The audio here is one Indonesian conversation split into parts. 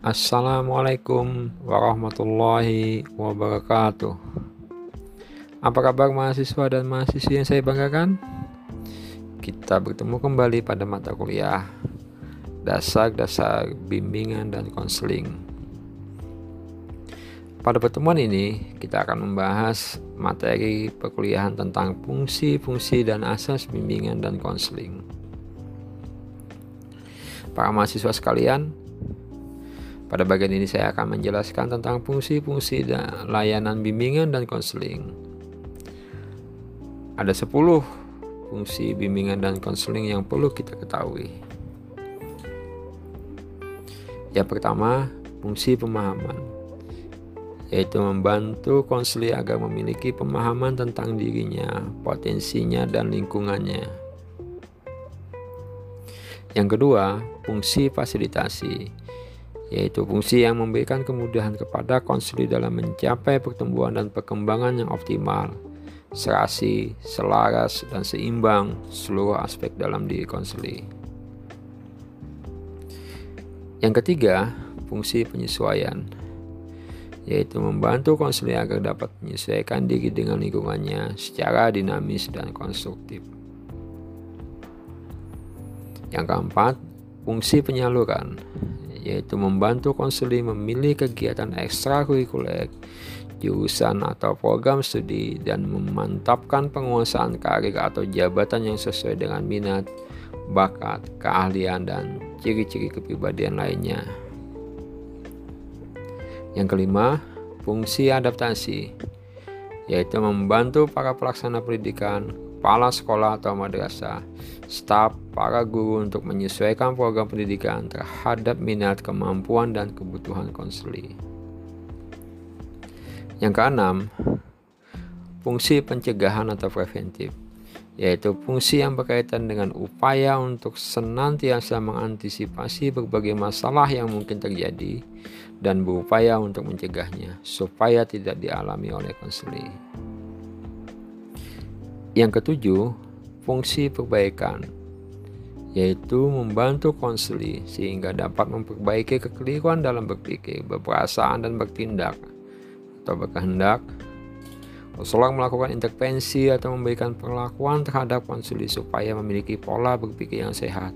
Assalamualaikum warahmatullahi wabarakatuh. Apa kabar mahasiswa dan mahasiswi yang saya banggakan? Kita bertemu kembali pada mata kuliah Dasar-dasar bimbingan dan konseling. Pada pertemuan ini, kita akan membahas materi perkuliahan tentang fungsi-fungsi dan asas bimbingan dan konseling. Para mahasiswa sekalian, pada bagian ini saya akan menjelaskan tentang fungsi-fungsi layanan bimbingan dan konseling. Ada 10 fungsi bimbingan dan konseling yang perlu kita ketahui. Yang pertama, fungsi pemahaman, yaitu membantu konseling agar memiliki pemahaman tentang dirinya, potensinya, dan lingkungannya. Yang kedua, fungsi fasilitasi, yaitu fungsi yang memberikan kemudahan kepada konseli dalam mencapai pertumbuhan dan perkembangan yang optimal, serasi, selaras, dan seimbang seluruh aspek dalam diri konseli. Yang ketiga, fungsi penyesuaian, yaitu membantu konseli agar dapat menyesuaikan diri dengan lingkungannya secara dinamis dan konstruktif. Yang keempat, fungsi penyaluran, yaitu membantu konseling memilih kegiatan ekstrakurikuler, jurusan atau program studi dan memantapkan penguasaan karir atau jabatan yang sesuai dengan minat, bakat, keahlian dan ciri-ciri kepribadian lainnya. Yang kelima, fungsi adaptasi yaitu membantu para pelaksana pendidikan, kepala sekolah atau madrasah, staf, para guru untuk menyesuaikan program pendidikan terhadap minat, kemampuan, dan kebutuhan konseli. Yang keenam, fungsi pencegahan atau preventif, yaitu fungsi yang berkaitan dengan upaya untuk senantiasa mengantisipasi berbagai masalah yang mungkin terjadi dan berupaya untuk mencegahnya supaya tidak dialami oleh konseli. Yang ketujuh, fungsi perbaikan, yaitu membantu konseli sehingga dapat memperbaiki kekeliruan dalam berpikir, berperasaan, dan bertindak atau berkehendak. Konselor melakukan intervensi atau memberikan perlakuan terhadap konseli supaya memiliki pola berpikir yang sehat,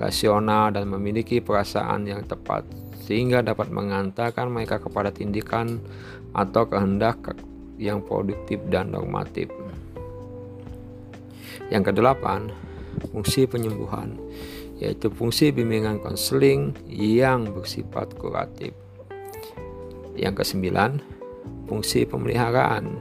rasional, dan memiliki perasaan yang tepat sehingga dapat mengantarkan mereka kepada tindakan atau kehendak yang produktif dan normatif. Yang kedelapan, fungsi penyembuhan, yaitu fungsi bimbingan konseling yang bersifat kuratif. Yang kesembilan, fungsi pemeliharaan,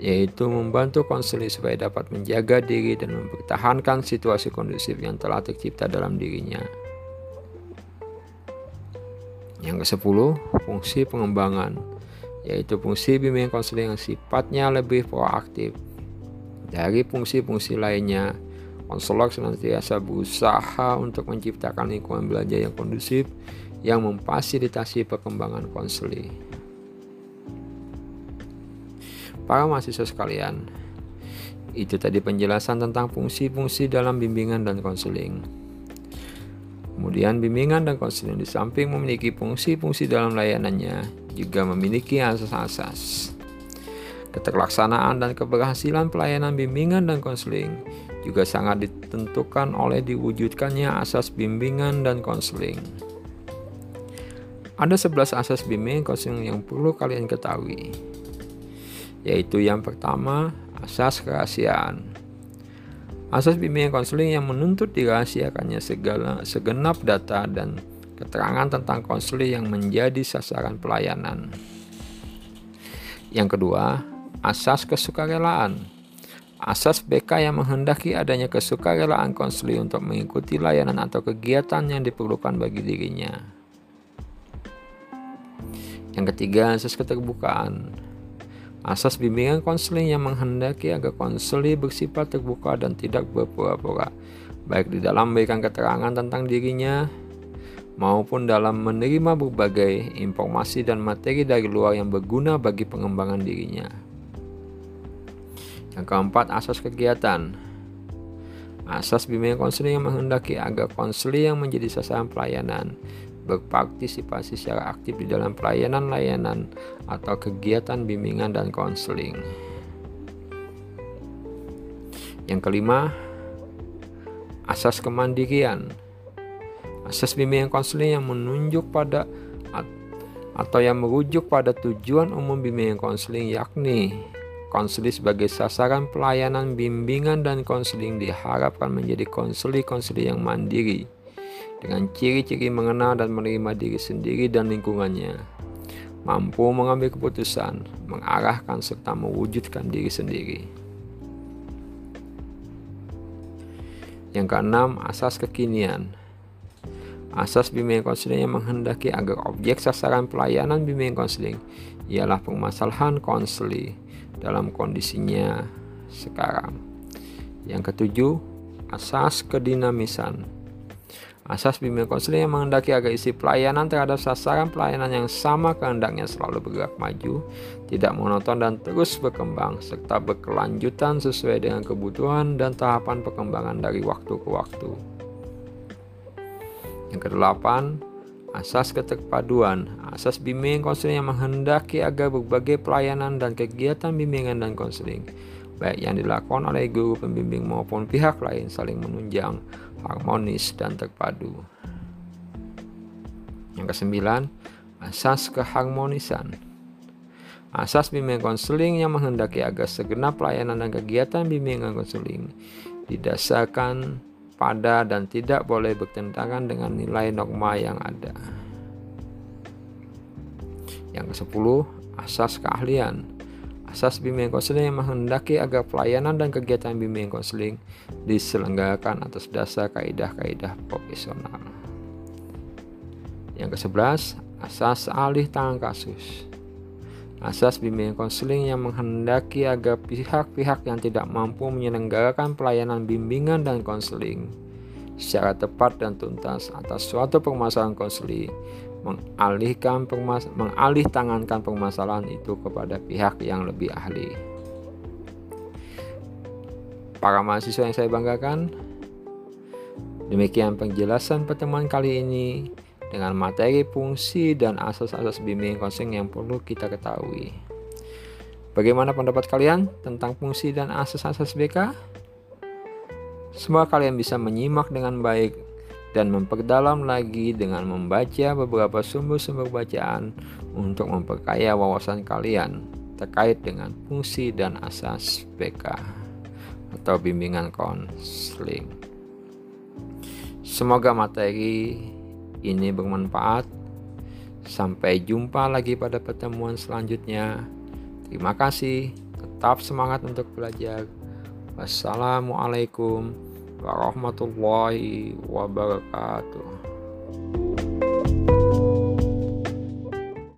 yaitu membantu konseling supaya dapat menjaga diri dan mempertahankan situasi kondusif yang telah tercipta dalam dirinya. Yang kesepuluh, fungsi pengembangan, yaitu fungsi bimbingan konseling yang sifatnya lebih proaktif dari fungsi-fungsi lainnya, konselor senantiasa berusaha untuk menciptakan lingkungan belajar yang kondusif yang memfasilitasi perkembangan konseli. Para mahasiswa sekalian, itu tadi penjelasan tentang fungsi-fungsi dalam bimbingan dan konseling. Kemudian bimbingan dan konseling di samping memiliki fungsi-fungsi dalam layanannya juga memiliki asas-asas. Keterlaksanaan dan keberhasilan pelayanan bimbingan dan konseling juga sangat ditentukan oleh diwujudkannya asas bimbingan dan konseling. Ada 11 asas bimbingan konseling yang perlu kalian ketahui. Yaitu yang pertama, asas kerahasiaan. Asas bimbingan konseling yang menuntut dirahasiakannya segala segenap data dan keterangan tentang konseling yang menjadi sasaran pelayanan. Yang kedua, asas kesukarelaan. Asas BK yang menghendaki adanya kesukarelaan konseli untuk mengikuti layanan atau kegiatan yang diperlukan bagi dirinya. Yang ketiga, asas keterbukaan. Asas bimbingan konseling yang menghendaki agar konseli bersifat terbuka dan tidak berpura-pura, baik di dalam memberikan keterangan tentang dirinya maupun dalam menerima berbagai informasi dan materi dari luar yang berguna bagi pengembangan dirinya. Yang keempat, asas kegiatan. Asas bimbingan konseling yang menghendaki agar konseling yang menjadi sasaran pelayanan berpartisipasi secara aktif di dalam pelayanan-layanan atau kegiatan bimbingan dan konseling. Yang kelima, asas kemandirian. Asas bimbingan konseling yang menunjuk pada atau yang merujuk pada tujuan umum bimbingan konseling yakni konseling sebagai sasaran pelayanan bimbingan dan konseling diharapkan menjadi konseli-konseli yang mandiri dengan ciri-ciri mengenal dan menerima diri sendiri dan lingkungannya, mampu mengambil keputusan, mengarahkan serta mewujudkan diri sendiri. Yang keenam, asas kekinian. Asas bimbingan konseling yang menghendaki agar objek sasaran pelayanan bimbingan konseling ialah permasalahan konseli dalam kondisinya sekarang. Yang ketujuh, asas kedinamisan. Asas bimbingan konseling yang menghendaki agar isi pelayanan terhadap sasaran pelayanan yang sama kehendaknya selalu bergerak maju, tidak monoton dan terus berkembang, serta berkelanjutan sesuai dengan kebutuhan dan tahapan perkembangan dari waktu ke waktu. Yang kedelapan, Asas keterpaduan, asas bimbingan konseling yang menghendaki agar berbagai pelayanan dan kegiatan bimbingan dan konseling, baik yang dilakukan oleh guru pembimbing maupun pihak lain saling menunjang, harmonis, dan terpadu. Yang kesembilan, asas keharmonisan. Asas bimbingan konseling yang menghendaki agar segenap pelayanan dan kegiatan bimbingan konseling didasarkan pada dan tidak boleh bertentangan dengan nilai norma yang ada. Yang ke-10, asas keahlian. Asas bimbingan konseling yang menghendaki agar pelayanan dan kegiatan bimbingan konseling diselenggarakan atas dasar kaidah-kaidah profesional. Yang ke-11, asas alih tangan kasus. Asas bimbingan konseling yang menghendaki agar pihak-pihak yang tidak mampu menyelenggarakan pelayanan bimbingan dan konseling secara tepat dan tuntas atas suatu permasalahan konseling mengalihkan permas mengalih tangankan permasalahan itu kepada pihak yang lebih ahli. Para mahasiswa yang saya banggakan, demikian penjelasan pertemuan kali ini dengan materi fungsi dan asas-asas bimbingan konseling yang perlu kita ketahui. Bagaimana pendapat kalian tentang fungsi dan asas-asas BK? Semoga kalian bisa menyimak dengan baik dan memperdalam lagi dengan membaca beberapa sumber-sumber bacaan untuk memperkaya wawasan kalian terkait dengan fungsi dan asas BK atau bimbingan konseling. Semoga materi ini bermanfaat. Sampai jumpa lagi pada pertemuan selanjutnya. Terima kasih. Tetap semangat untuk belajar. Wassalamualaikum warahmatullahi wabarakatuh.